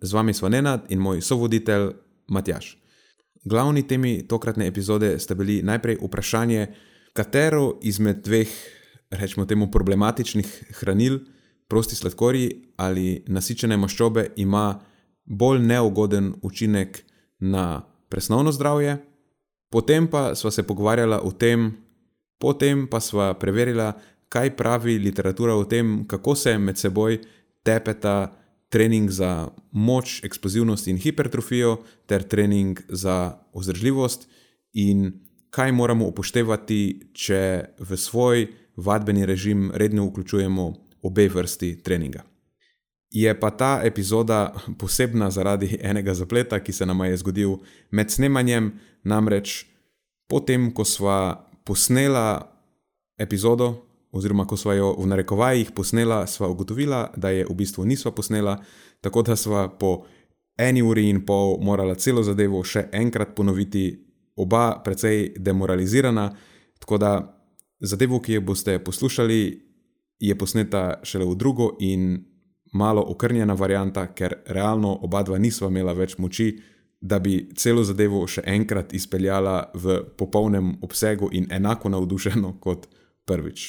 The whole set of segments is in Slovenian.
z vami smo Nenad in moj sovoditelj Matjaš. Glavni temi tokratne epizode sta bili najprej vprašanje, katero izmed dveh, rečemo temu, problematičnih hranil, prosti sladkorji ali nasičene maščobe, ima bolj neugoden učinek na presnovno zdravje. Potem pa sva se pogovarjala o tem, potem pa sva preverila, kaj pravi literatura o tem, kako se med seboj tepeta trening za moč, eksplozivnost in hipertrofijo, ter trening za vzdržljivost, in kaj moramo upoštevati, če v svoj vadbeni režim redno vključujemo obe vrsti treninga. Je pa ta epizoda posebna zaradi enega zapleta, ki se nam je zgodil med snemanjem, namreč potem, ko sva posnela epizodo, oziroma ko smo jo v narekovajih posnela, sva ugotovila, da je v bistvu nisva posnela, tako da sva po eni uri in pol morala celo zadevo še enkrat ponoviti, oba precej demoralizirana. Tako da zadevo, ki jo boste poslušali, je posneta šele v drugo in malo okrnjena varianta, ker realno oba dva nisva imela več moči. Da bi celo zadevo še enkrat izpeljala v popolnem obsegu in enako navdušeno kot prvič.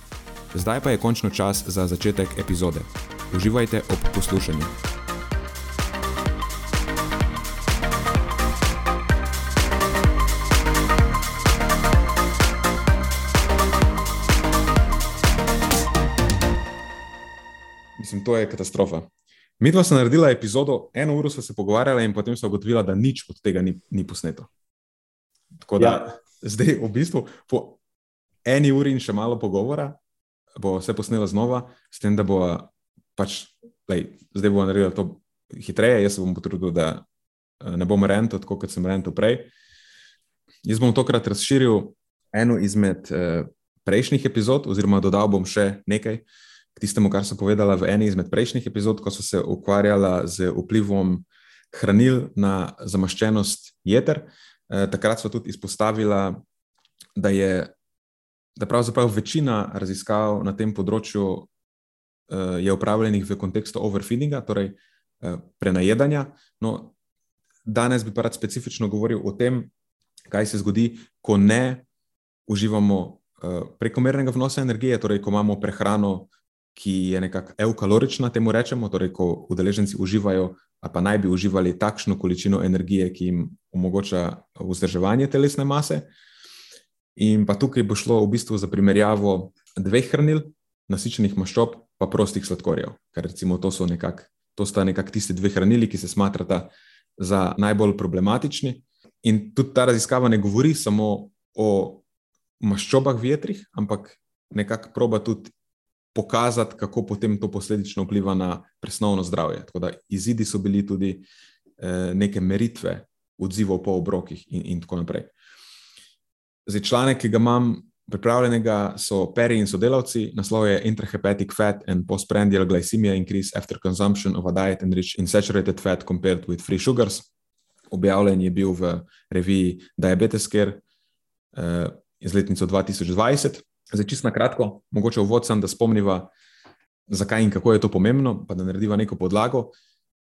Zdaj pa je končno čas za začetek epizode. Uživajte ob poslušanju. Mislim, to je katastrofa. Mi dva smo naredila epizodo, eno uro smo se pogovarjali, in potem smo ugotovili, da nič od tega ni, ni posneto. Tako da ja. zdaj, v bistvu, po eni uri in še malo pogovora, bo vse posnela znova, s tem, da bo pač, lej, zdaj bo naredila to hitreje, jaz se bom potrudil, da eh, ne bom rental, tako kot sem rental prej. Jaz bom tokrat razširil eno izmed eh, prejšnjih epizod, oziroma dodal bom še nekaj k tistemu, kar sem povedala v eni izmed prejšnjih epizod, ko so se ukvarjala z vplivom hranil na zamaščenost jeter. Eh, takrat so tudi izpostavila, da je da pravzaprav večina raziskav na tem področju uh, je upravljenih v kontekstu overfeedinga, torej uh, prenajedanja. No, danes bi pa rad specifično govoril o tem, kaj se zgodi, ko ne uživamo uh, prekomernega vnosa energije, torej ko imamo prehrano, ki je nekako eukalorična, temu rečemo, torej ko udeleženci uživajo. Pa naj bi uživali takšno količino energije, ki jim omogoča vzdrževanje telesne mase, uh, In pa tukaj bo šlo v bistvu za primerjavo dveh hranil, nasičenih maščob, pa prostih sladkorjev. Ker recimo to, nekak, to sta nekako tisti dve hranili, ki se smatrata za najbolj problematični. In tudi ta raziskava ne govori samo o maščobah v jetrih, ampak nekako proba tudi pokazati, kako potem to posledično vpliva na presnovno zdravje. Tako da izidi so bili tudi eh, neke meritve odzivov po obrokih in, in tako naprej. Zdaj, članek, ki ga imam pripravljenega, so Perry in sodelavci, naslov je Intrahepatic Fat and Postprandial Glycemia Increase After Consumption of a Diet Enriched in Saturated Fat Compared with Free Sugars. Objavljen je bil v reviji Diabetes Care uh, iz letnico 2020. Zdaj, čisto na kratko, mogoče uvod sem, da spomniva, zakaj in kako je to pomembno, pa da narediva neko podlago.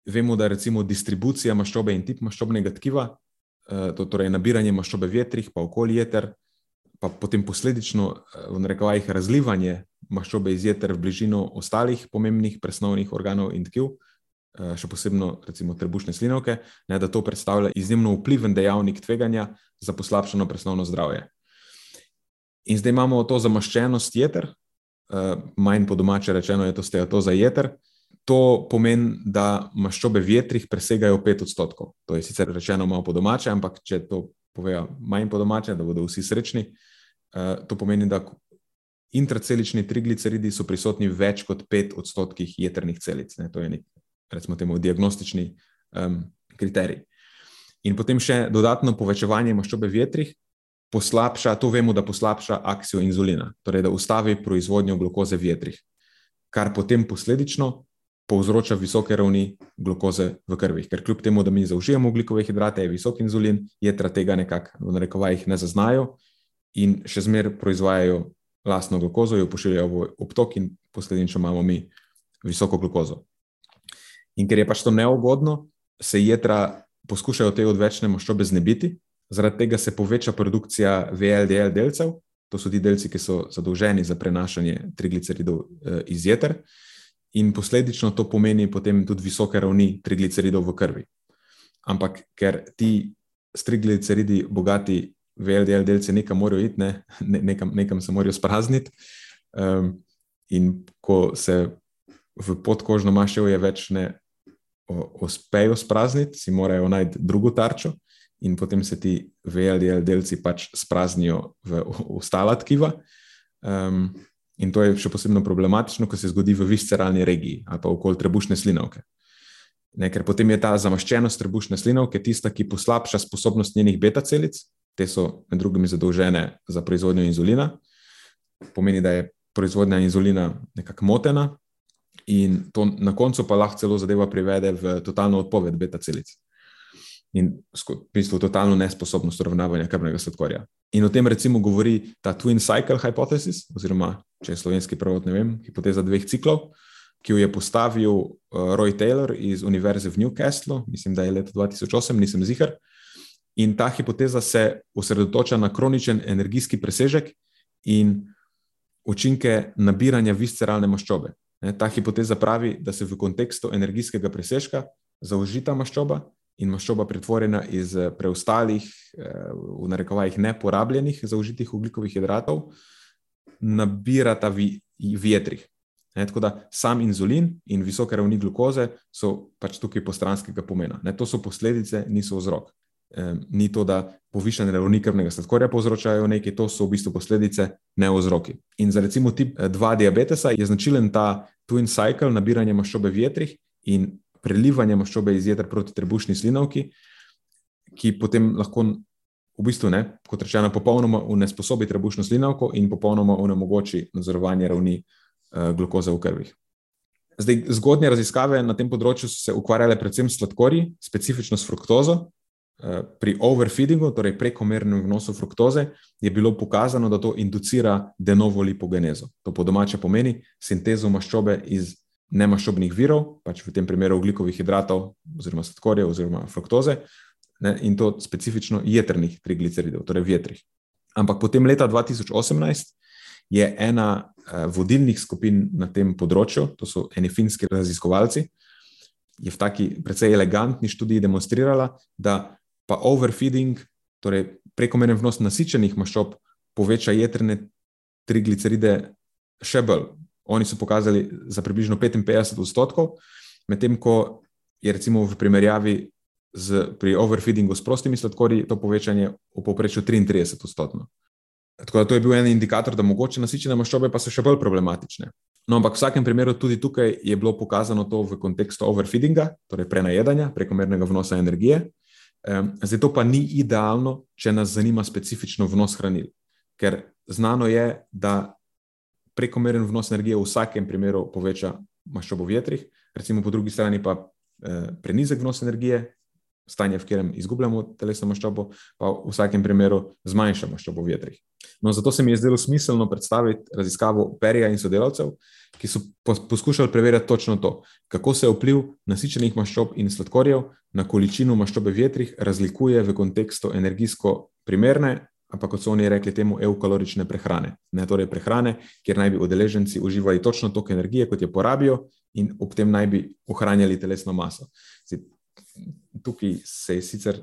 Vemo, da recimo distribucija maščobe in tip maščobnega tkiva to, torej nabiranje maščobe vetrih, pa okolje jeter, pa potem posledično eh, v narekovajih razlivanje maščobe iz jeter v bližino ostalih pomembnih presnovnih organov in tkiv, eh, še posebej recimo trebušne slinovke, ne, da to predstavlja izjemno vpliven dejavnik tveganja za poslabšano presnovno zdravje. In zdaj imamo to zamaščenost jeter, eh, manj po domače rečeno je to steatoza jeter. To pomeni, da maščobe v jetrih presegajo 5 odstotkov. To je sicer rečeno malo po domače, ampak če to povejo manj po domače, da bodo vsi srečni, eh, to pomeni, da intracelični trigliceridi so prisotni v več kot 5 odstotkih jetrnih celic. Ne? To je nek, recimo, temu, diagnostični um, kriterij. In potem še dodatno povečevanje maščobe v jetrih poslabša, to vemo, da poslabša akcijo inzulina, torej da ustavi proizvodnjo glukoze v jetrih, kar potem posledično povzroča visoke ravni glukoze v krvi. Ker kljub temu, da mi zaužijemo ugljikove hidrate, je visok inzulin, jedra tega nekako v narekovajih ne zaznajo in še zmeraj proizvajajo lastno glukozo, jo pošiljajo v obtok in posledično imamo mi visoko glukozo. In ker je pač to neugodno, se jedra poskušajo te odvečne maščobe znebiti, zaradi tega se poveča produkcija VLDL delcev, to so ti delci, ki so zadolženi za prenašanje trigliceridov eh, iz jeter, in posledično to pomeni potem tudi visoke ravni trigliceridov v krvi. Ampak ker ti trigliceridi, bogati VLDL delci, nekam morajo iti, ne, nekam, nekam se morajo sprazniti. Um, in ko se v podkožno maščevo je več ne uspejo sprazniti, si morajo najti drugo tarčo, in potem se ti VLDL delci pač spraznijo v ostala tkiva. Um, in to je še posebej problematično, ko se zgodi v visceralni regiji ali pa okoli trebušne slinovke. Ne, ker potem je ta zamaščenost trebušne slinovke tista, ki poslabša sposobnost njenih beta celic, te so med drugim zadolžene za proizvodnjo inzulina. Pomeni, da je proizvodnja inzulina nekako motena, in to na koncu pa lahko celo zadeva privede v totalno odpoved beta celic in v bistvu totalno nesposobnost uravnavanja krvnega sladkorja. In o tem recimo govori ta Twin Cycle Hypothesis, oziroma če je slovenski prevod, ne vem, hipoteza dveh ciklov, ki jo je postavil uh, Roy Taylor iz Univerze v Newcastlu, mislim, da je leta 2008, nisem zihar. In ta hipoteza se osredotoča na kroničen energijski presežek in učinke nabiranja visceralne maščobe. Ta hipoteza pravi, da se v kontekstu energijskega presežka zaužita maščoba in maščoba pretvorjena iz eh, preostalih, eh, v narekovajih, neporabljenih zaužitih ugljikovih hidratov, nabirata v jetrih. Ne, tako da sam inzulin in visoke ravni glukoze so pač tukaj postranskega pomena. Ne, to so posledice, niso vzrok. E, ni to, da povišene ravni krvnega sladkorja povzročajo nekaj, to so v bistvu posledice, ne vzroki. In za recimo tip 2 diabetesa je značilen ta twin cycle nabiranja maščobe v jetrih in prelivanje maščobe iz jedra proti trebušni slinovki, ki potem lahko, v bistvu, ne, kot rečeno, popolnoma unesposobi trebušno slinovko in popolnoma onemogoči nadzorovanje ravni uh, glukoze v krvi. Zdaj, zgodnje raziskave na tem področju so se ukvarjale predvsem s sladkorji, specifično s fruktozo. Pri overfeedingu, torej prekomernem vnosu fruktoze, je bilo pokazano, da to inducira de novo lipogenezo. To po domače pomeni sintezo maščobe iz nemaščobnih virov, pač v tem primeru oglikovih hidratov, oziroma sladkorja, oziroma fruktoze, ne, in to specifično jedrnih trigliceridov, torej vetrih. Ampak potem leta 2018 je ena uh, vodilnih skupin na tem področju, to so eni finski raziskovalci, je v taki precej elegantni študiji demonstrirala, da pa overfeeding, torej prekomeren vnos nasičenih maščob, poveča jedrne trigliceride še bolj, Oni so pokazali za približno 55 odstotkov, medtem ko je recimo v primerjavi z, pri overfeedingu s prostimi sladkorji to povečanje v povprečju 33 odstotno. Tako da to je bil en indikator, da mogoče nasičene maščobe pa so še bolj problematične. No, ampak v vsakem primeru tudi tukaj je bilo pokazano to v kontekstu overfeedinga, torej prenajedanja, prekomernega vnosa energije. Zdaj to pa ni idealno, če nas zanima specifično vnos hranil, ker znano je, da prekomeren vnos energije v vsakem primeru poveča maščobo v jetrih, recimo po drugi strani pa eh, prenizek vnos energije, stanje, v katerem izgubljamo telesno maščobo, pa v vsakem primeru zmanjša maščobo v jetrih. No, zato se mi je zdelo smiselno predstaviti raziskavo Perija in sodelavcev, ki so poskušali preverjati točno to, kako se vpliv nasičenih maščob in sladkorjev na količino maščobe v jetrih razlikuje v kontekstu energijsko primerne ampak kot so oni rekli, temu eukalorične prehrane. Ne, torej prehrane, kjer naj bi udeleženci uživali točno toliko energije, kot je porabijo, in ob tem naj bi ohranjali telesno maso. Zdaj, tukaj se je sicer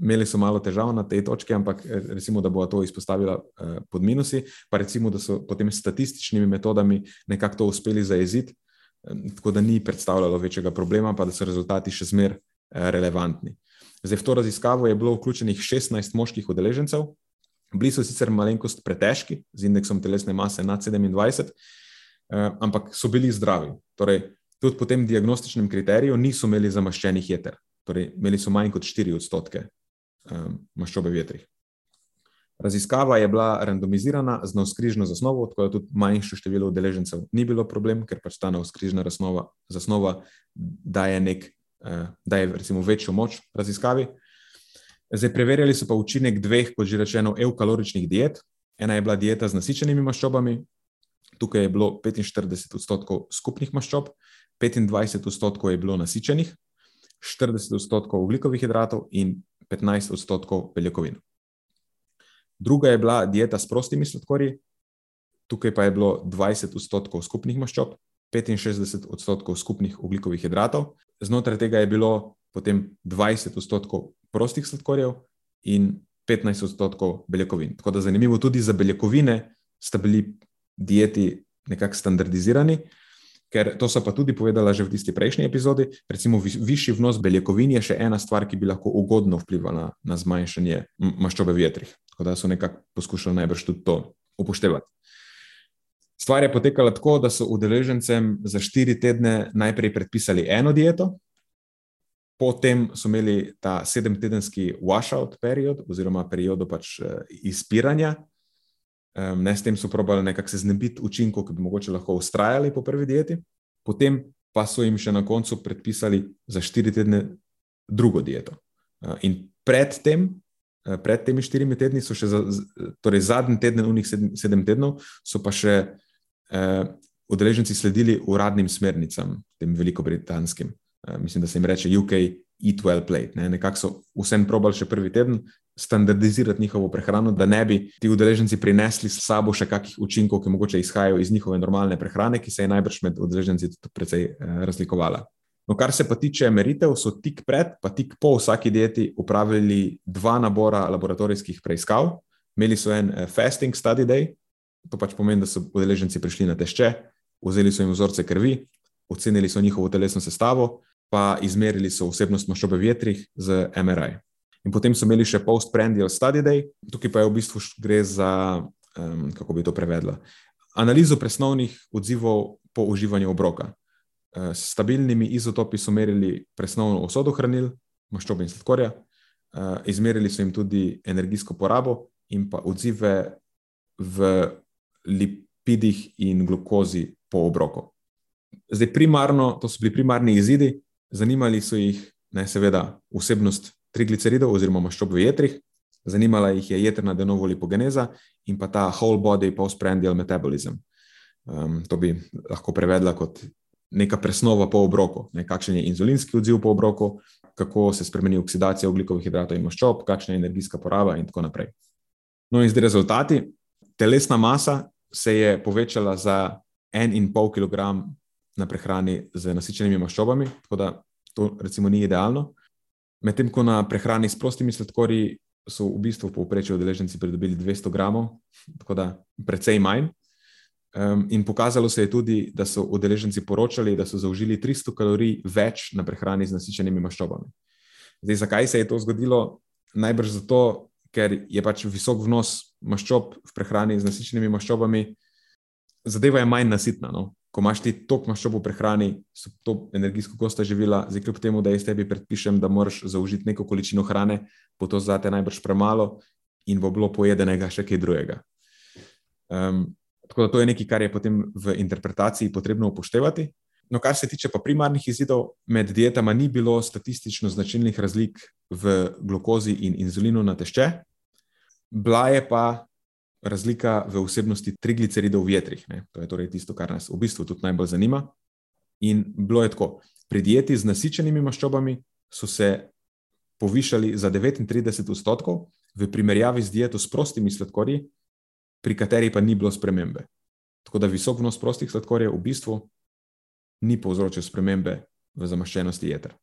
imeli so malo težav na tej točki, ampak eh, recimo, da bo to izpostavila uh, pod minusi, pa recimo, da so potem statističnimi metodami nekako to uspeli zajeziti, um, tako da ni predstavljalo večjega problema, pa da so rezultati še zmer uh, relevantni. Zdaj, v to raziskavo je bilo vključenih 16 moških udeležencev, bili so sicer malenkost pretežki, z indeksom telesne mase nad 27, uh, ampak so bili zdravi. Torej, tudi po tem diagnostičnem kriteriju niso imeli zamaščenih jeter. Torej, imeli so manj kot 4 odstotke um, maščobe v jetrih. Raziskava je bila randomizirana z navskrižno zasnovo, tako da tudi manjše število udeležencev ni bilo problem, ker pač ta navskrižna zasnova daje, nek, uh, daje recimo, večjo moč raziskavi. Zdaj, preverjali so pa učinek dveh, kot že rečeno, eukaloričnih diet. Ena je bila dieta z nasičenimi maščobami, tukaj je bilo 45 odstotkov skupnih maščob, 25 odstotkov je bilo nasičenih, 40 odstotkov ugljikovih hidratov in 15 odstotkov beljakovin. Druga je bila dieta s prostimi sladkorji, tukaj pa je bilo 20 odstotkov skupnih maščob, 65 odstotkov skupnih ugljikovih hidratov, znotraj tega je bilo potem 20 odstotkov prostih sladkorjev in 15 odstotkov beljakovin. Tako da zanimivo tudi za beljakovine sta bili dieti nekako standardizirani ker to so pa tudi povedala že v tisti prejšnji epizodi. Recimo, višji vnos beljakovin je še ena stvar, ki bi lahko ugodno vplivala na zmanjšanje maščobe v jetrih. Tako da so nekako poskušali najbrž tudi to upoštevati. Stvar je potekala tako, da so udeležencem za štiri tedne najprej predpisali eno dieto, potem so imeli ta sedemtedenski washout period, oziroma periodo pač eh, izpiranja, Um, ne, s tem so probali nekako se znebiti učinkov, ki bi mogoče lahko ustrajali po prvi dieti, potem pa so jim še na koncu predpisali za štiri tedne drugo dieto. Uh, in predtem, uh, pred temi štirimi tedni, so še za, torej zadnji teden, unih sedem, sedem tednov, so pa še uh, udeleženci sledili uradnim smernicam, tem velikobritanskim. Uh, mislim, da se jim reče UK Eat Well Plate. Ne? Nekako so vsem probali še prvi teden, standardizirati njihovo prehrano, da ne bi ti udeleženci prinesli s sabo še kakšnih učinkov, ki mogoče izhajajo iz njihove normalne prehrane, ki se je najbrž med udeleženci tudi precej eh, razlikovala. No, kar se pa tiče meritev, so tik pred, pa tik po vsaki dieti upravili dva nabora laboratorijskih preiskav. Imeli so en eh, fasting study day, to pač pomeni, da so udeleženci prišli na tešče, vzeli so jim vzorce krvi, ocenili so njihovo telesno sestavo, pa izmerili so vsebnost maščobe v jetrih z MRI. In potem so imeli še post-prandial study day, tukaj pa je v bistvu gre za, um, kako bi to prevedla, analizo presnovnih odzivov po uživanju obroka. Uh, s stabilnimi izotopi so merili presnovno usodo hranil, maščobe in sladkorja, uh, izmerili so jim tudi energijsko porabo in pa odzive v lipidih in glukozi po obroku. Zdaj, primarno, to so bili primarni izidi, zanimali so jih, ne, seveda, vsebnost trigliceridov oziroma maščob v jetrih, zanimala jih je jedrna de novo lipogeneza in pa ta whole body postprandial metabolism. Um, to bi lahko prevedla kot neka presnova po obroku, ne, kakšen je inzulinski odziv po obroku, kako se spremeni oksidacija oglikovih hidratov in maščob, kakšna je energijska poraba in tako naprej. No, in zdaj rezultati. Telesna masa se je povečala za 1,5 kg na prehrani z nasičenimi maščobami, tako da to recimo ni idealno. Medtem ko na prehrani s prostimi sladkorji so v bistvu povprečju udeleženci pridobili 200 gramov, tako da precej manj. Um, in pokazalo se je tudi, da so udeleženci poročali, da so zaužili 300 kalorij več na prehrani z nasičenimi maščobami. Zdaj, zakaj se je to zgodilo? Najbrž zato, ker je pač visok vnos maščob v prehrani z nasičenimi maščobami, zadeva je manj nasitna. No? Ko imaš ti toliko maščob v prehrani, so to energijsko gosta živila, zdaj kljub temu, da jaz tebi predpišem, da moraš zaužiti neko količino hrane, bo to zate najbrž premalo in bo bilo pojedenega še kaj drugega. Um, tako da to je nekaj, kar je potem v interpretaciji potrebno upoštevati. No, kar se tiče pa primarnih izidov, med dietama ni bilo statistično značilnih razlik v glukozi in inzulinu na tešče, bila je pa razlika v vsebnosti trigliceridov v jetrih. Ne? To je torej tisto, kar nas v bistvu tudi najbolj zanima. In bilo je tako, pri dieti z nasičenimi maščobami so se povišali za 39 odstotkov, v primerjavi z dieto s prostimi sladkorji, pri kateri pa ni bilo spremembe. Tako da visok vnos prostih sladkorjev v bistvu ni povzročil spremembe v zamaščenosti jeter.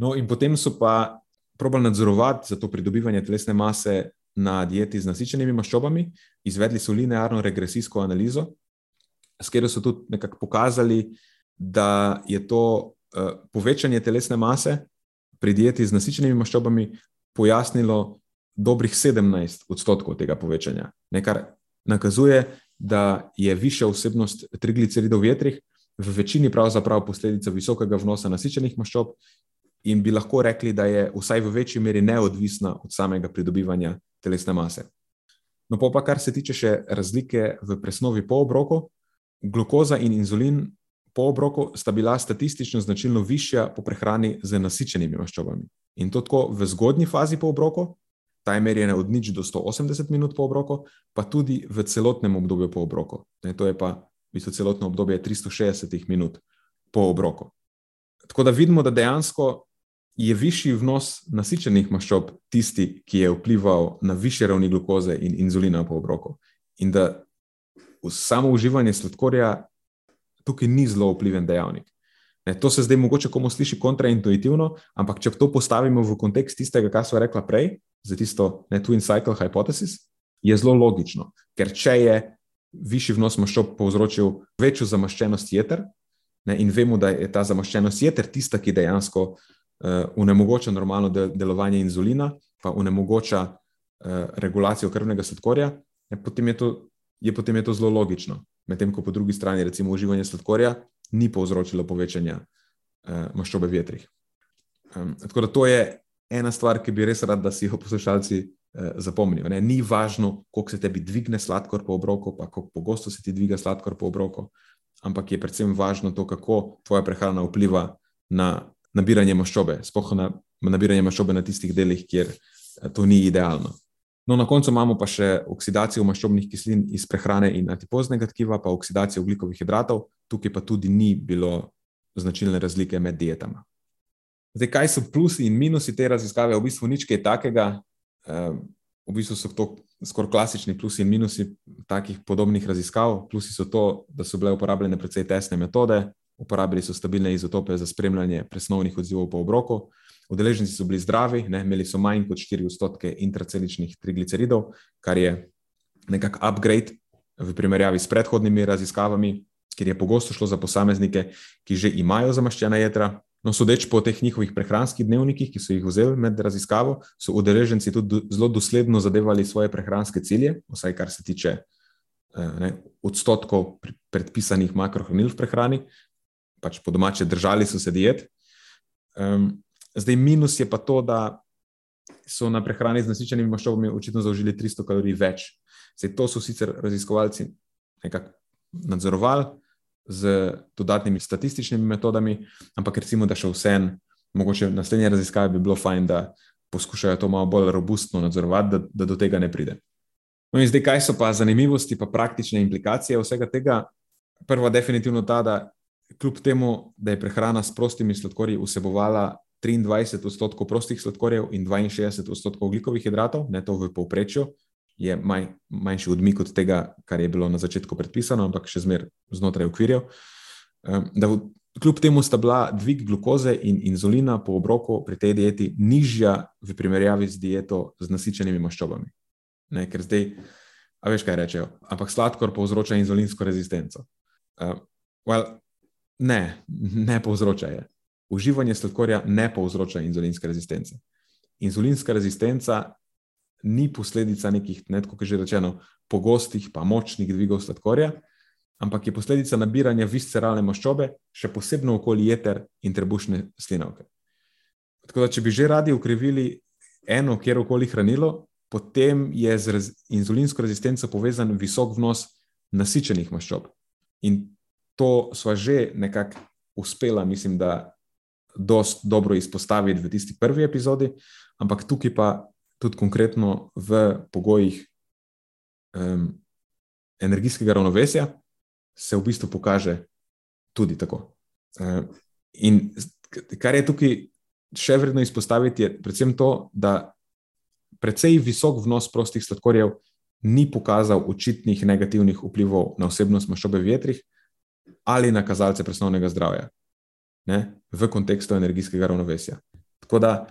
No, in potem so pa probali nadzorovati za to pridobivanje telesne mase na dieti z nasičenimi maščobami, izvedli so linearno regresijsko analizo, s katero so tudi nekako pokazali, da je to uh, povečanje telesne mase pri dieti z nasičenimi maščobami pojasnilo dobrih 17 odstotkov tega povečanja, nekar nakazuje, da je višja vsebnost trigliceridov v jetrih v večini pravzaprav posledica visokega vnosa nasičenih maščob in bi lahko rekli, da je vsaj v večji meri neodvisna od samega pridobivanja telesne mase. No, pa kar se tiče še razlike v presnovi po obroku, glukoza in inzulin po obroku sta bila statistično značilno višja po prehrani z nasičenimi maščobami. In to tako v zgodnji fazi po obroku, ta je merjena od nič do 180 minut po obroku, pa tudi v celotnem obdobju po obroku. Ne, to je pa v bistvu celotno obdobje 360 minut po obroku. Tako da vidimo, da dejansko je višji vnos nasičenih maščob tisti, ki je vplival na više ravni glukoze in inzulina po obroku. In da samo uživanje sladkorja tukaj ni zelo vpliven dejavnik. Ne, to se zdaj mogoče komu sliši kontraintuitivno, ampak če to postavimo v kontekst tistega, kar smo rekla prej, za tisto ne, twin cycle hypothesis, je zelo logično. Ker če je višji vnos maščob povzročil večjo zamaščenost jeter, ne, in vemo, da je ta zamaščenost jeter tista, ki dejansko onemogoča normalno del delovanje inzulina, pa onemogoča uh, regulacijo krvnega sladkorja, ne, potem, je to, je, potem je to zelo logično. Medtem ko po drugi strani, recimo, uživanje sladkorja ni povzročilo povečanja uh, maščobe v jetrih. Tako da to je ena stvar, ki bi res rad, da si jo poslušalci zapomnijo. Ne? Ni važno, koliko se tebi dvigne sladkor po obroku, pa kako pogosto se ti dviga sladkor po obroku, ampak je predvsem važno to, kako tvoja prehrana vpliva na nabiranje maščobe, sploh na nabiranje maščobe na tistih delih, kjer uh, to ni idealno. No, na koncu imamo pa še oksidacijo maščobnih kislin iz prehrane in adipoznega tkiva, pa oksidacijo ugljikovih hidratov, tukaj pa tudi ni bilo značilne razlike med dietama. Zdaj, kaj so plusi in minusi te raziskave? V bistvu nič kaj takega. Ehm, v bistvu so to skoraj klasični plusi in minusi takih podobnih raziskav. Plusi so to, da so bile uporabljene precej tesne metode, uporabili so stabilne izotope za spremljanje presnovnih odzivov po obroku. Udeleženci so bili zdravi, ne, imeli so manj kot 4 odstotke intraceličnih trigliceridov, kar je nekakšen upgrade v primerjavi s predhodnimi raziskavami, ker je pogosto šlo za posameznike, ki že imajo zamaščena jedra, No, sodeč po teh njihovih prehranskih dnevnikih, ki so jih vzeli med raziskavo, so udeleženci tudi zelo dosledno zadevali svoje prehranske cilje, vsaj kar se tiče eh, ne, odstotkov predpisanih makrohranil v prehrani, pač po domače držali so se diet. Um, zdaj, minus je pa to, da so na prehrani z nasičenimi maščobami očitno zaužili 300 kalorij več. Zdaj, to so sicer raziskovalci nekako nadzorovali z dodatnimi statističnimi metodami, ampak recimo, da še vsem, mogoče naslednje raziskave bi bilo fajn, da poskušajo to malo bolj robustno nadzorovati, da, da do tega ne pride. No, in zdaj, kaj so pa zanimivosti, pa praktične implikacije vsega tega? Prva, definitivno ta, da kljub temu, da je prehrana s prostimi sladkorji vsebovala 23 odstotkov prostih sladkorjev in 62 odstotkov ugljikovih hidratov, ne to v povprečju, je manj, manjši odmik od tega, kar je bilo na začetku predpisano, ampak še zmeraj znotraj okvirjev. Da v, kljub temu sta bila dvig glukoze in inzulina po obroku pri tej dieti nižja v primerjavi z dieto z nasičenimi maščobami. Ne, ker zdaj, a veš, kaj rečejo, ampak sladkor povzroča inzulinsko rezistenco. Uh, well, ne, ne povzroča je. Uživanje sladkorja ne povzroča inzulinske rezistence. Inzulinska rezistenca ni posledica nekih, ne, kot je že rečeno, pogostih, pa močnih dvigov sladkorja, ampak je posledica nabiranja visceralne maščobe, še posebno okoli jeter in trebušne slinavke. Tako da, če bi že radi ukrivili eno, kjer okoli hranilo, potem je z inzulinsko rezistenco povezan visok vnos nasičenih maščob. In to sva že nekako uspela, mislim, da dost dobro izpostaviti v tisti prvi epizodi, ampak tukaj pa tudi konkretno v pogojih um, energijskega ravnovesja, se v bistvu pokaže tudi tako. Um, in kar je tukaj še vredno izpostaviti, je predvsem to, da precej visok vnos prostih sladkorjev ni pokazal očitnih negativnih vplivov na osebnost maščobe v vetrih ali na kazalce presnovnega zdravja. ne, v kontekstu energijskega ravnovesja. Tako da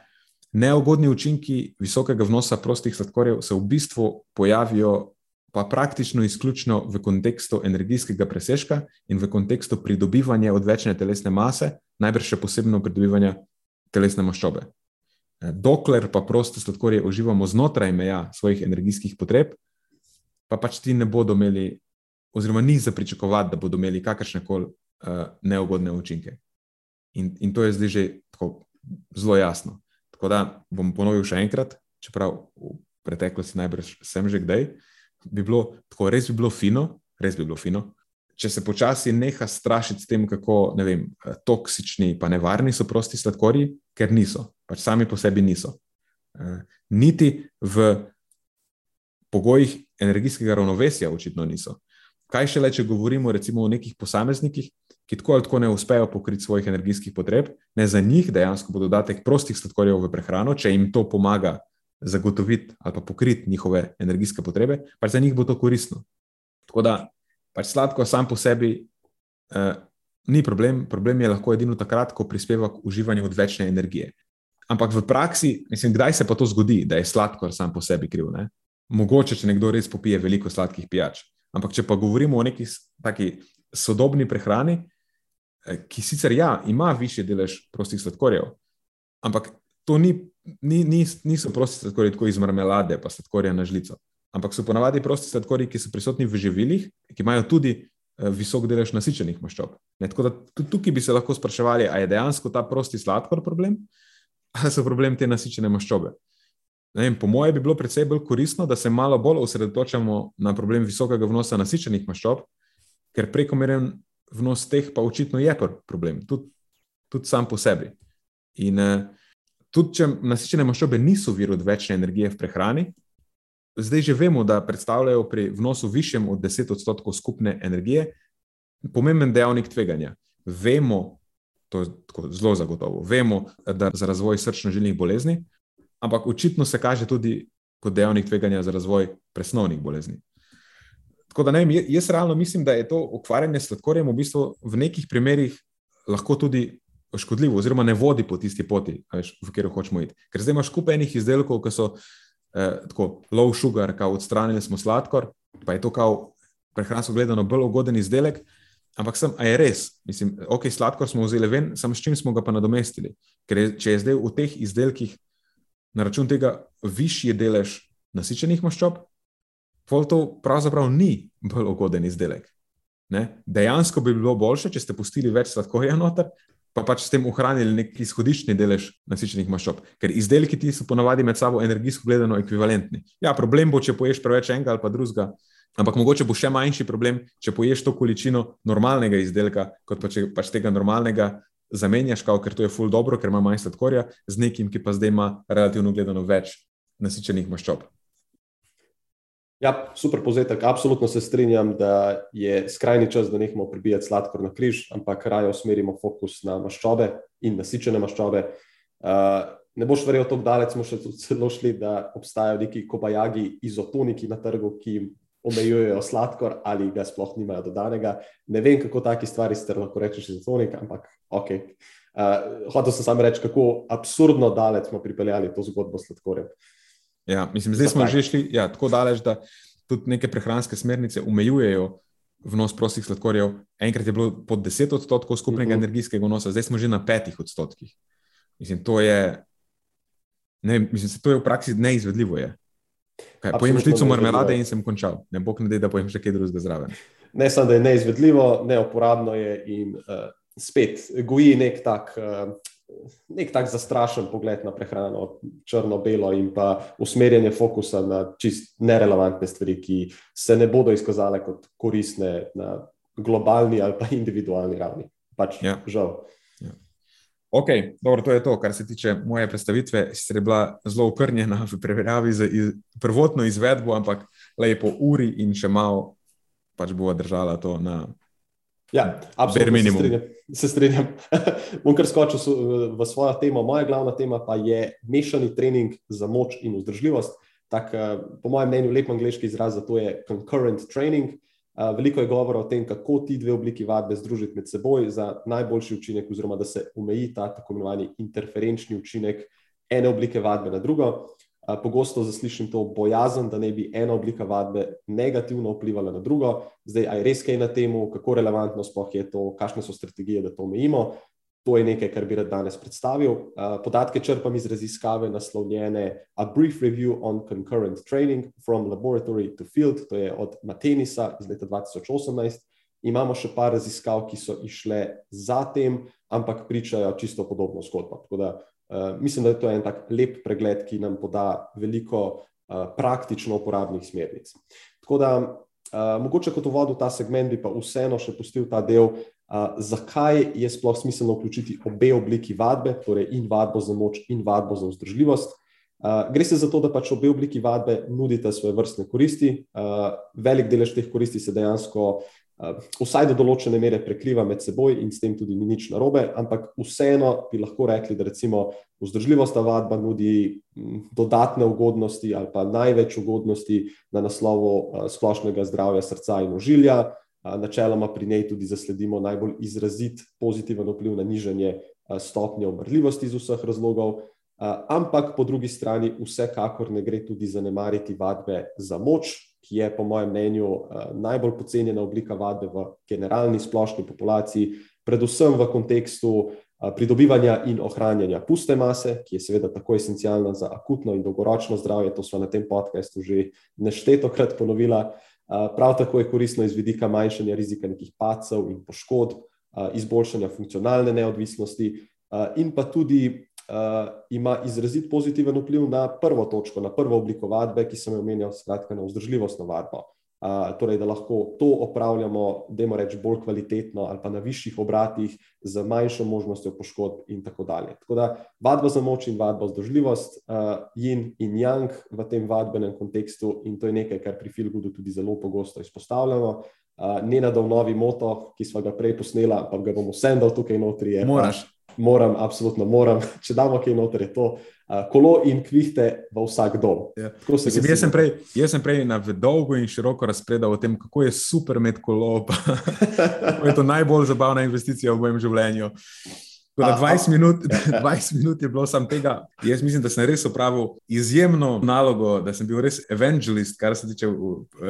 neugodni učinki visokega vnosa prostih sladkorjev se v bistvu pojavijo pa praktično izključno v kontekstu energijskega presežka in v kontekstu pridobivanja odvečne telesne mase, najbrž še posebno pridobivanja telesne maščobe. Dokler pa proste sladkorje uživamo znotraj meja svojih energijskih potreb, pa pač ti ne bodo imeli, oziroma ni za pričakovati, da bodo imeli kakršne koli uh, neugodne učinke. In, in to je zdaj že tako zelo jasno. Tako da bom ponovil še enkrat, čeprav v preteklosti najbrž sem že kdaj. Bi bilo tako, res bi bilo fino, res bi bilo fino, če se počasi neha strašiti s tem, kako vem, toksični in nevarni so prosti sladkorji, ker niso, pač sami po sebi niso. Uh, niti v pogojih energijskega ravnovesja, očitno niso. Kaj šele, če govorimo recimo o nekih posameznikih, ki tako ali tako ne uspejo pokriti svojih energijskih potreb, ne za njih dejansko bo dodatek prostih sladkorjev v prehrano, če jim to pomaga zagotoviti ali pa pokriti njihove energijske potrebe, pač za njih bo to koristno. Tako da pač sladko sam po sebi uh, ni problem, problem je lahko edino takrat, ko prispeva k uživanju odvečne energije. Ampak v praksi, mislim, kdaj se pa to zgodi, da je sladkor sam po sebi kriv? Ne? Mogoče, če nekdo res popije veliko sladkih pijač. Ampak, če pa govorimo o neki taki sodobni prehrani, eh, ki sicer ja, ima više delež prostih sladkorjev, ampak to ni, ni, ni, niso prosti sladkorji tako iz marmelade, pa sladkorja na žlico. Ampak so ponavadi prosti sladkorji, ki so prisotni v živilih, ki imajo tudi uh, visok delež nasičenih maščob. Ne, tako da tudi tukaj bi se lahko spraševali, ali je dejansko ta prosti sladkor problem, ali so problem te nasičene maščobe. Vem, po mojem bi bilo predvsej bolj koristno, da se malo bolj osredotočamo na problem visokega vnosa nasičenih maščob, ker prekomeren vnos teh pa očitno je problem, tudi, tudi sam po sebi. In uh, tudi če nasičene maščobe niso vir odvečne energije v prehrani, zdaj že vemo, da predstavljajo pri vnosu višjem od 10 odstotkov skupne energije pomemben dejavnik tveganja. Vemo, to je zelo zagotovo, vemo, da za razvoj srčno-žilnih bolezni, ampak očitno se kaže tudi kot dejavnik tveganja za razvoj presnovnih bolezni. Tako da ne vem, jaz realno mislim, da je to ukvarjanje s sladkorjem v bistvu v nekih primerih lahko tudi škodljivo, oziroma ne vodi po tisti poti, veš, v katero hočemo iti. Ker zdaj imaš skupaj enih izdelkov, ki so eh, tako low sugar, kao odstranili smo sladkor, pa je to kao prehransko gledano bolj ugoden izdelek. Ampak sem, a je res, mislim, ok, sladkor smo vzeli ven, samo s čim smo ga pa nadomestili. Ker je, če je zdaj v teh izdelkih na račun tega višji delež nasičenih maščob, pol to pravzaprav ni bolj ugoden izdelek. Ne? Dejansko bi bilo boljše, če ste pustili več sladkorja noter, pa pač s tem ohranili nek izhodiščni delež nasičenih maščob. Ker izdelki ti so ponavadi med sabo energijsko gledano ekvivalentni. Ja, problem bo, če poješ preveč enega ali pa drugega, ampak mogoče bo še manjši problem, če poješ to količino normalnega izdelka, kot pa če pač tega normalnega zamenjaš, kao, ker to je ful dobro, ker ima manj sladkorja, z nekim, ki pa zdaj ima relativno gledano več nasičenih maščob. Ja, super povzetek. Absolutno se strinjam, da je skrajni čas, da nehamo pribijati sladkor na križ, ampak raje usmerimo fokus na maščobe in nasičene maščobe. Uh, ne boš verjel, tako daleč smo še celo šli, da obstajajo neki kobajagi izotoniki na trgu, ki jim omejujejo sladkor ali ga sploh nimajo dodanega. Ne vem, kako taki stvari ste lahko rečeš izotonik, ampak ok. Uh, hotel sem samo reči, kako absurdno daleč smo pripeljali to zgodbo s sladkorjem. Ja, mislim, zdaj smo že šli ja, tako daleč, da tudi neke prehranske smernice omejujejo vnos prostih sladkorjev. Enkrat je bilo pod 10 odstotkov skupnega uh mhm. -huh. energijskega vnosa, zdaj smo že na 5 odstotkih. Mislim, to je, ne, mislim, to je v praksi neizvedljivo. Je. Kaj, pojem žlico marmelade in sem končal. Ne bo ne da pojem še kaj drugega zraven. Ne samo, da je neizvedljivo, neuporabno je in uh, spet goji nek tak. Uh, nek tak zastrašen pogled na prehrano, črno-belo in pa usmerjanje fokusa na čist nerelevantne stvari, ki se ne bodo izkazale kot koristne na globalni ali pa individualni ravni. Pač, ja. Žal. Ok, dobro, to je to, kar se tiče moje predstavitve. Sicer je bila zelo okrnjena v primerjavi z iz, prvotno izvedbo, ampak le po uri in še malo pač bo držala to na Ja, absolutno se strinjam. Se strinjam. Bom kar skočil v svojo temo. Moja glavna tema pa je mešani trening za moč in vzdržljivost. Tak, eh, po mojem mnenju, lep angliški izraz za to je concurrent training. Veliko je govora o tem, kako ti dve obliki vadbe združiti med seboj za najboljši učinek, oziroma da se omeji ta tako imenovani interferenčni učinek ene oblike vadbe na drugo. Pogosto zaslišim to bojazen, da ne bi ena oblika vadbe negativno vplivala na drugo. Zdaj, aj res kaj na tem, kako relevantno sploh je to, kakšne so strategije, da to omejimo. To je nekaj, kar bi rad danes predstavil. Podatke črpam iz raziskave naslovljene A Brief Review on Concurrent Training from Laboratory to Field, to je od Matenisa iz leta 2018. Imamo še par raziskav, ki so išle za tem, ampak pričajo čisto podobno zgodbo. Tako da uh, mislim, da je to en tak lep pregled, ki nam poda veliko uh, praktično uporabnih smernic. Tako da uh, mogoče kot uvodu ta segment bi pa vseeno še pustil ta del, zakaj je sploh smiselno vključiti obe obliki vadbe, torej in vadbo za moč, in vadbo za vzdržljivost. Uh, gre se za to, da pač obe obliki vadbe nudita svoje vrstne koristi. Uh, velik delež teh koristi se dejansko, uh, vsaj do določene mere, prekriva med seboj in s tem tudi ni nič narobe, ampak vseeno bi lahko rekli, da recimo vzdržljivost vadba nudi dodatne ugodnosti ali pa največ ugodnosti na naslovu uh, splošnega zdravja srca in ožilja. Načeloma pri njej tudi zasledimo najbolj izrazit pozitiven vpliv na nižanje stopnje umrljivosti iz vseh razlogov, ampak po drugi strani vsekakor ne gre tudi zanemariti vadbe za moč, ki je po mojem mnenju najbolj pocenjena oblika vadbe v generalni splošni populaciji, predvsem v kontekstu pridobivanja in ohranjanja puste mase, ki je seveda tako esencialna za akutno in dolgoročno zdravje, to smo na tem podkastu že neštetokrat ponovila. Prav tako je koristno iz vidika manjšanja rizika nekih pacov in poškodb, izboljšanja funkcionalne neodvisnosti, in pa tudi ima izrazit pozitiven vpliv na prvo točko, na prvo obliko vadbe, ki sem jo omenjal, skratka na vzdržljivostno vadbo torej, da lahko to opravljamo, da imamo reči bolj kvalitetno ali pa na višjih obratih, z manjšo možnostjo poškodb, in tako dalje. Tako da vadba za moč in vadba za zdržljivost, uh, yin in yang v tem vadbenem kontekstu, in to je nekaj, kar pri Filgudu tudi zelo pogosto izpostavljamo. Uh, Nenadov novi moto, ki smo ga prej posneli, pa ga bomo vsem dal tukaj notri. Je, Moraš. Pa, moram, absolutno moram. Če damo kaj noter, je to uh, kolo in kvihte v vsak dom. Ja. Mislim, jaz, sem prej, jaz sem prej na dolgo in široko razpredal o tem, kako je super imeti kolo. je to najbolj zabavna investicija v mojem življenju. Da 20 minut, 20 minut je bilo samo tega. Jaz mislim, da sem res opravil izjemno nalogo, da sem bil res evangelist, kar se tiče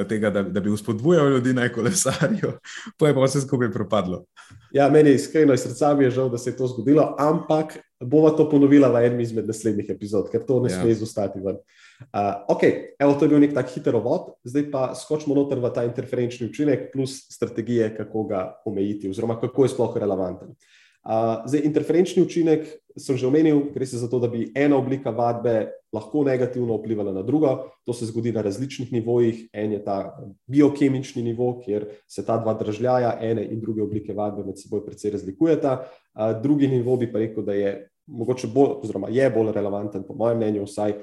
tega, da, da bi uspodbujal ljudi naj kolesarijo. To je pa vse skupaj propadlo. Ja, meni iskreno iz srca mi je žal, da se je to zgodilo, ampak bova to ponovila v enem izmed naslednjih epizod, ker to ne ja. sme izostati ven. Uh, ok, evo, to je bil nek tak hiter vod, zdaj pa skočimo noter v ta interferenčni učinek plus strategije, kako ga omejiti, oziroma kako je sploh relevanten. Uh, Zdaj, interferenčni učinek sem že omenil, gre se za to, da bi ena oblika vadbe lahko negativno vplivala na drugo. To se zgodi na različnih nivojih. En je ta biokemični nivo, kjer se ta dva držljaja, ene in druge oblike vadbe med seboj precej razlikujeta. Drugi nivo bi pa rekel, da je mogoče bolj, oziroma je bolj relevanten, po mojem mnenju, vsaj.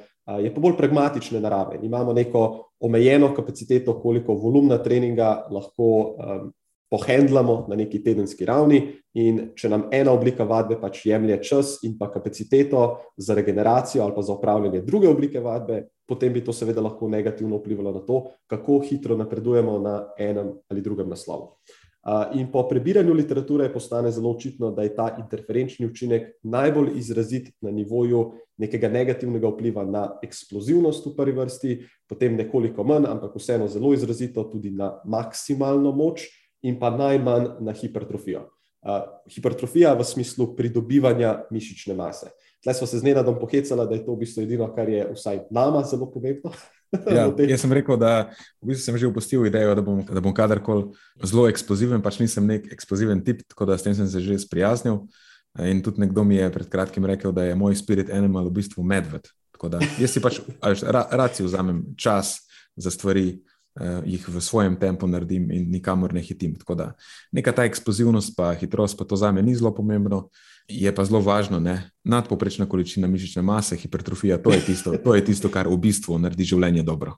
Je pa bolj pragmatične narave. Imamo neko omejeno kapaciteto, koliko volumna treninga lahko um, pohendlamo na neki tedenski ravni, in če nam ena oblika vadbe pač jemlje čas in pa kapaciteto za regeneracijo ali pa za upravljanje druge oblike vadbe, potem bi to seveda lahko negativno vplivalo na to, kako hitro napredujemo na enem ali drugem naslovu. In po prebiranju literature postane zelo očitno, da je ta interferenčni učinek najbolj izrazit na nivoju nekega negativnega vpliva na eksplozivnost v prvi vrsti, potem nekoliko manj, ampak vseeno zelo izrazito tudi na maksimalno moč, in pa najmanj na hipertrofijo. Uh, hipertrofija v smislu pridobivanja mišične mase. Tleh smo se z Nenadom pohecali, da je to v bistvu edino, kar je vsaj nama zelo pomembno. ja, jaz sem rekel, da v bistvu sem že upustil idejo, da bom, da bom kadarkoli zelo eksploziven, pač nisem nek eksploziven tip, tako da s tem sem se že sprijaznil. In tudi nekdo mi je pred kratkim rekel, da je moj spirit animal v bistvu medved. Tako da jaz si pač rad si vzamem čas za stvari jih v svojem tempu naredim in nikamor ne hitim. Tako da neka ta eksplozivnost, pa hitrost, pa to za me ni zelo pomembno. Je pa zelo važno, da nadpoprečna količina mišične mase, hipertrofija, to je, tisto, to je tisto, kar v bistvu naredi življenje dobro.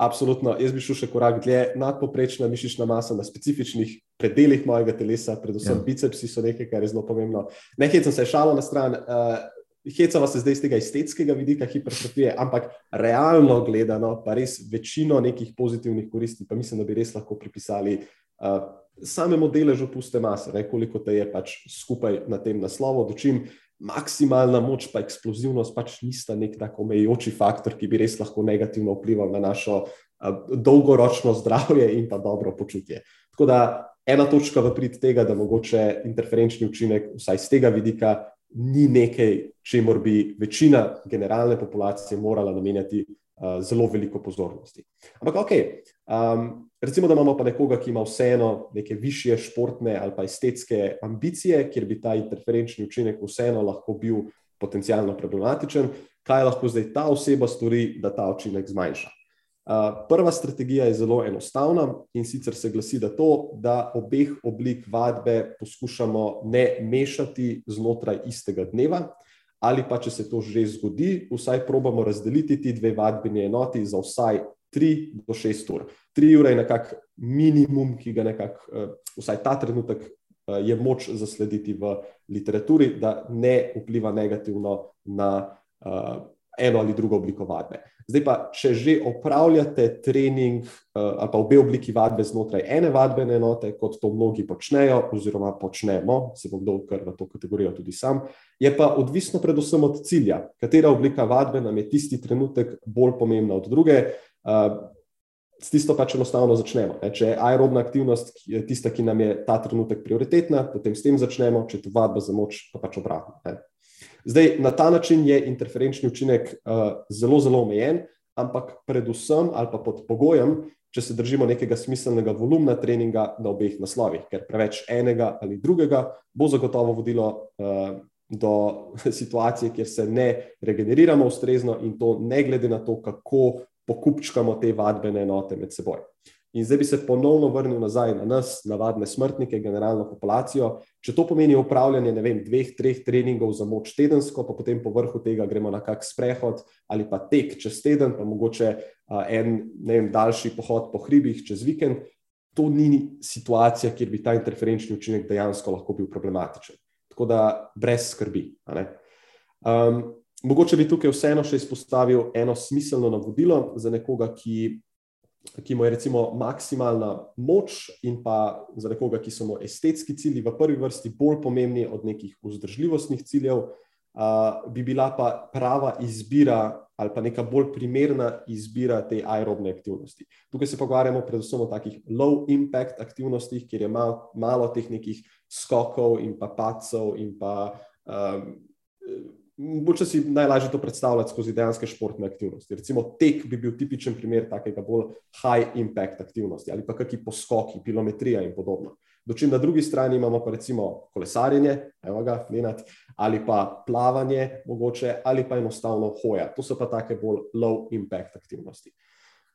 Absolutno, jaz bi šel še korak dlje. Nadpoprečna mišična masa na specifičnih predeljih mojega telesa, predvsem ja. bicepsi, so nekaj, kar je zelo pomembno. Nekaj sem se šalil na stran. Uh, hecava se zdaj iz tega estetskega vidika hipertrofije, ampak realno gledano, pa res večino nekih pozitivnih koristi, pa mislim, da bi res lahko pripisali uh, samemu deležu puste mase, ne, koliko te je pač skupaj na tem naslovu, dočim maksimalna moč, pa eksplozivnost pač nista nek tako omejujoči faktor, ki bi res lahko negativno vplival na našo uh, dolgoročno zdravje in pa dobro počutje. Tako da ena točka v prid tega, da mogoče interferenčni učinek, vsaj z tega vidika, ni nekaj, čemu bi večina generalne populacije morala namenjati uh, zelo veliko pozornosti. Ampak, ok, um, recimo, da imamo pa nekoga, ki ima vseeno neke više športne ali pa estetske ambicije, kjer bi ta interferenčni učinek vseeno lahko bil potencialno problematičen, kaj lahko zdaj ta oseba stori, da ta učinek zmanjša. Prva strategija je zelo enostavna in sicer se glasi, da to, da obeh oblik vadbe poskušamo ne mešati znotraj istega dneva, ali pa če se to že zgodi, vsaj probamo razdeliti ti dve vadbeni enoti za vsaj 3 do 6 ur. 3 ure je nekako minimum, ki ga nekako, vsaj ta trenutek, je moč zaslediti v literaturi, da ne vpliva negativno na eno ali drugo obliko vadbe. Zdaj pa, če že opravljate trening uh, ali pa obe obliki vadbe znotraj ene vadbene enote, kot to mnogi počnejo, oziroma počnemo, se bom dol kar v to kategorijo tudi sam, je pa odvisno predvsem od cilja, katera oblika vadbe nam je tisti trenutek bolj pomembna od druge. Uh, S tisto pač enostavno začnemo. Če je aerobna aktivnost tista, ki nam je ta trenutek prioritetna, potem s tem začnemo, če je to vadba za moč, pa pač obratno. Zdaj, na ta način je interferenčni učinek uh, zelo, zelo omejen, ampak predvsem ali pa pod pogojem, če se držimo nekega smiselnega volumna treninga na obeh naslovih, ker preveč enega ali drugega bo zagotovo vodilo uh, do situacije, kjer se ne regeneriramo ustrezno in to ne glede na to, kako pokupčkamo te vadbene enote med seboj. In zdaj bi se ponovno vrnil nazaj na nas, navadne smrtnike, generalno populacijo. Če to pomeni upravljanje vem, dveh, treh treningov za moč tedensko, pa potem po vrhu tega gremo na kak sprehod ali pa tek čez teden, pa mogoče en vem, daljši pohod po hribih čez vikend, to ni situacija, kjer bi ta interferenčni učinek dejansko lahko bil problematičen. Tako da brez skrbi. Um, mogoče bi tukaj vseeno še izpostavil eno smiselno navodilo za nekoga, ki ki mu je recimo maksimalna moč, in pa za nekoga, ki so mu estetski cilji v prvi vrsti bolj pomembni od nekih vzdržljivostnih ciljev, uh, bi bila pa prava izbira ali pa neka bolj primerna izbira te aerobne aktivnosti. Tukaj se pogovarjamo predvsem o takih low impact aktivnostih, kjer je mal, malo teh nekih skokov in pa pacov in pa um, Mogoče si najlažje to predstavljati skozi dejanske športne aktivnosti. Recimo tek bi bil tipičen primer takega bolj high impact aktivnosti ali pa kakšni poskoki, kilometrija in podobno. Dočim na drugi strani imamo pa recimo kolesarjenje, evo ga, Lenat, ali pa plavanje mogoče, ali pa enostavno hoja. To so pa take bolj low impact aktivnosti.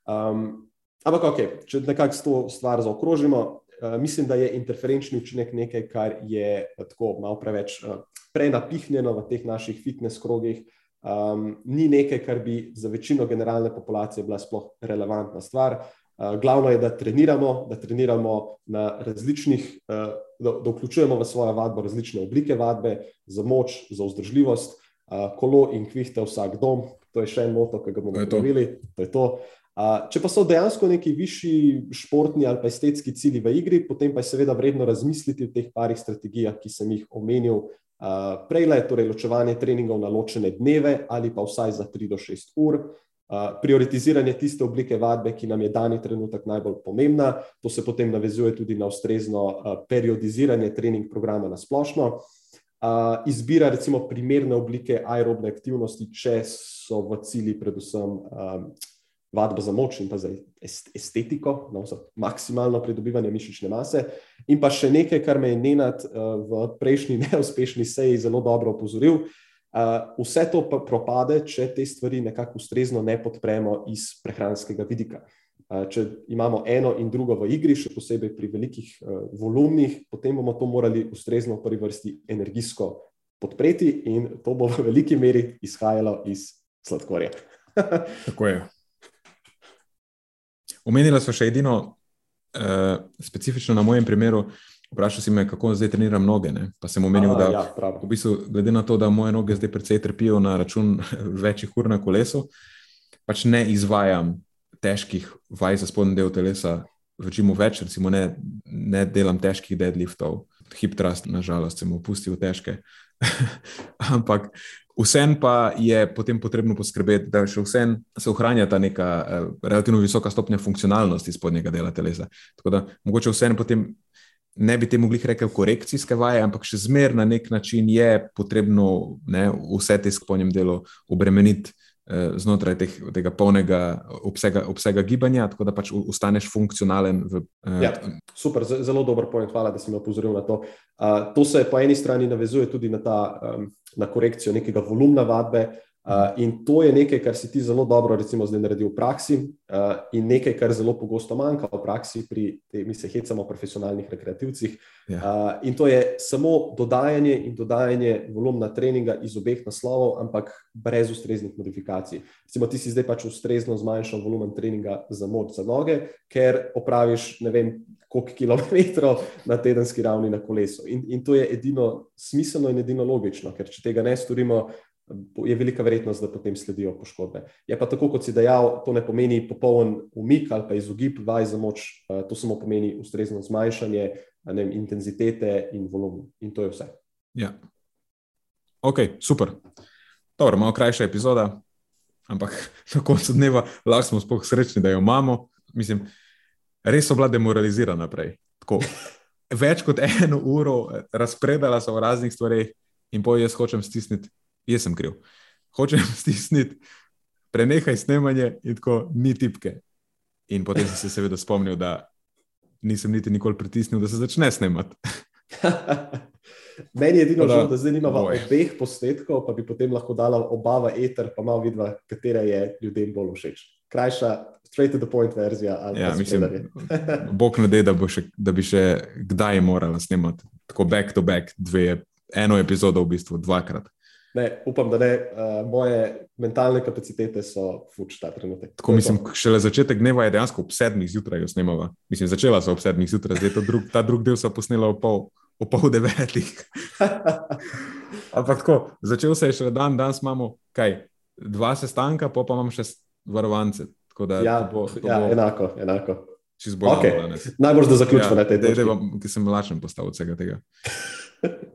Um, ampak ok, če nekako to stvar zaokrožimo, uh, mislim, da je interferenčni učinek nekaj, kar je uh, tako malo preveč uh, prenapihnjeno v teh naših fitness krogih, um, ni nekaj, kar bi za večino generalne populacije bila sploh relevantna stvar. Uh, glavno je, da treniramo, da treniramo na različnih, uh, da, da vključujemo v svojo vadbo različne oblike vadbe, za moč, za vzdržljivost, uh, kolo in kvihte vsak dom. To je še en moto, ki ga bomo naredili. To je to. Uh, če pa so dejansko neki višji športni ali pa estetski cilji v igri, potem pa je seveda vredno razmisliti o teh parih strategijah, ki sem jih omenil Prej je torej ločevanje treningov na ločene dneve ali pa vsaj za 3 do 6 ur, prioritiziranje tiste oblike vadbe, ki nam je dani trenutek najbolj pomembna, to se potem navezuje tudi na ustrezno periodiziranje trening programa na splošno. Izbira recimo primerne oblike aerobne aktivnosti, če so v cilji predvsem vadba za moč in pa za estetiko, no, za maksimalno pridobivanje mišične mase. In pa še nekaj, kar me je Nenad uh, v prejšnji neuspešni seji zelo dobro opozoril. Uh, vse to pa propade, če te stvari nekako ustrezno ne podpremo iz prehranskega vidika. Uh, če imamo eno in drugo v igri, še posebej pri velikih volumnih, potem bomo to morali ustrezno v prvi vrsti energijsko podpreti, in to bo v veliki meri izhajalo iz sladkorja. Tako je. Omenila smo še edino, uh, specifično na mojem primeru, vprašal si me, kako zdaj treniram noge. Ne? Pa sem omenil, A, da ja, prav. v bistvu, glede na to, da moje noge zdaj precej trpijo na račun večjih ur na kolesu, pač ne izvajam težkih vaj za spodnji del telesa, večino več, recimo ne, ne delam težkih deadliftov, hip thrust, nažalost, sem opustil težke. Ampak vsem pa je potem potrebno poskrbeti, da še vsem se ohranja ta neka eh, relativno visoka stopnja funkcionalnosti spodnjega dela telesa. Tako da mogoče vsem potem. Ne bi temu glih rekel korekcijske vaje, ampak še zmer na nek način je potrebno ne, vse te spodnjem delu obremeniti znotraj teh, tega polnega obsega, obsega gibanja, tako da pač ostaneš funkcionalen. V, eh, Ja, super, ze- zelo dober point, hvala, da si me opozoril na to. Uh, to se po eni strani navezuje tudi na, ta, um, na korekcijo nekega volumna vadbe. Uh, in to je nekaj, kar si ti zelo dobro, recimo, zdaj naredil v praksi, uh, in nekaj, kar zelo pogosto manjka v praksi, pri te, mi se hecamo o profesionalnih rekreativcih. Ja. Uh, in to je samo dodajanje in dodajanje volumna treninga iz obeh naslovov, ampak brez ustreznih modifikacij. Recimo, ti si zdaj pač ustrezno zmanjšal volumen treninga za moč za noge, ker opraviš ne vem. Koliko kilometrov na tedenski ravni na kolesu. In, in to je edino smiselno in edino logično, ker če tega ne storimo, je velika verjetnost, da potem sledijo poškodbe. Je pa tako, kot si dejal, to ne pomeni popoln umik ali pa izogib vaj za moč, eh, to samo pomeni ustrezno zmanjšanje vem, intenzitete in volumna. In to je vse. Ja. Ok, super. Dobro, malo krajša epizoda, ampak na koncu dneva lahko smo sploh srečni, da jo imamo. Mislim, res so bila demoralizirana prej. Tako, več kot eno uro razpredala so o raznih stvareh in po jaz hočem stisniti, jaz sem kriv. Hočem stisniti, prenehaj snemanje in tako ni tipke. In potem sem se seveda spomnil, da nisem niti nikoli pritisnil, da se začne snemati. Meni je edino žal, da zdaj nimamo obeh posnetkov, pa bi potem lahko dala oba v eter, pa malo vidva, katera je ljudem bolj všeč. Krajša, straight to the point verzija. Ja, mislim. Bog ne da, da, še- da bi še kdaj morala snemati. Tako back to back, dve, eno epizodo v bistvu dvakrat. Ne, upam, da ne. Uh, moje mentalne kapacitete so fuč ta trenutek. Tako mislim, šele začetek dneva je dejansko ob sedmih zjutraj jo snemala. Mislim, začela so ob sedmih zjutraj, zdaj drug, ta drug del so posnela ob pol, ob pol devetih. Ampak tako, začel se je še dan, danes imamo kaj, dva sestanka, pa pa imam še varovance. Tako da ja, to bo, to ja bo enako, enako. čist bolj Okej. danes. Najbolj, da zaključimo Ja, na tej točki. vam- Ki sem lačen postal od vsega tega.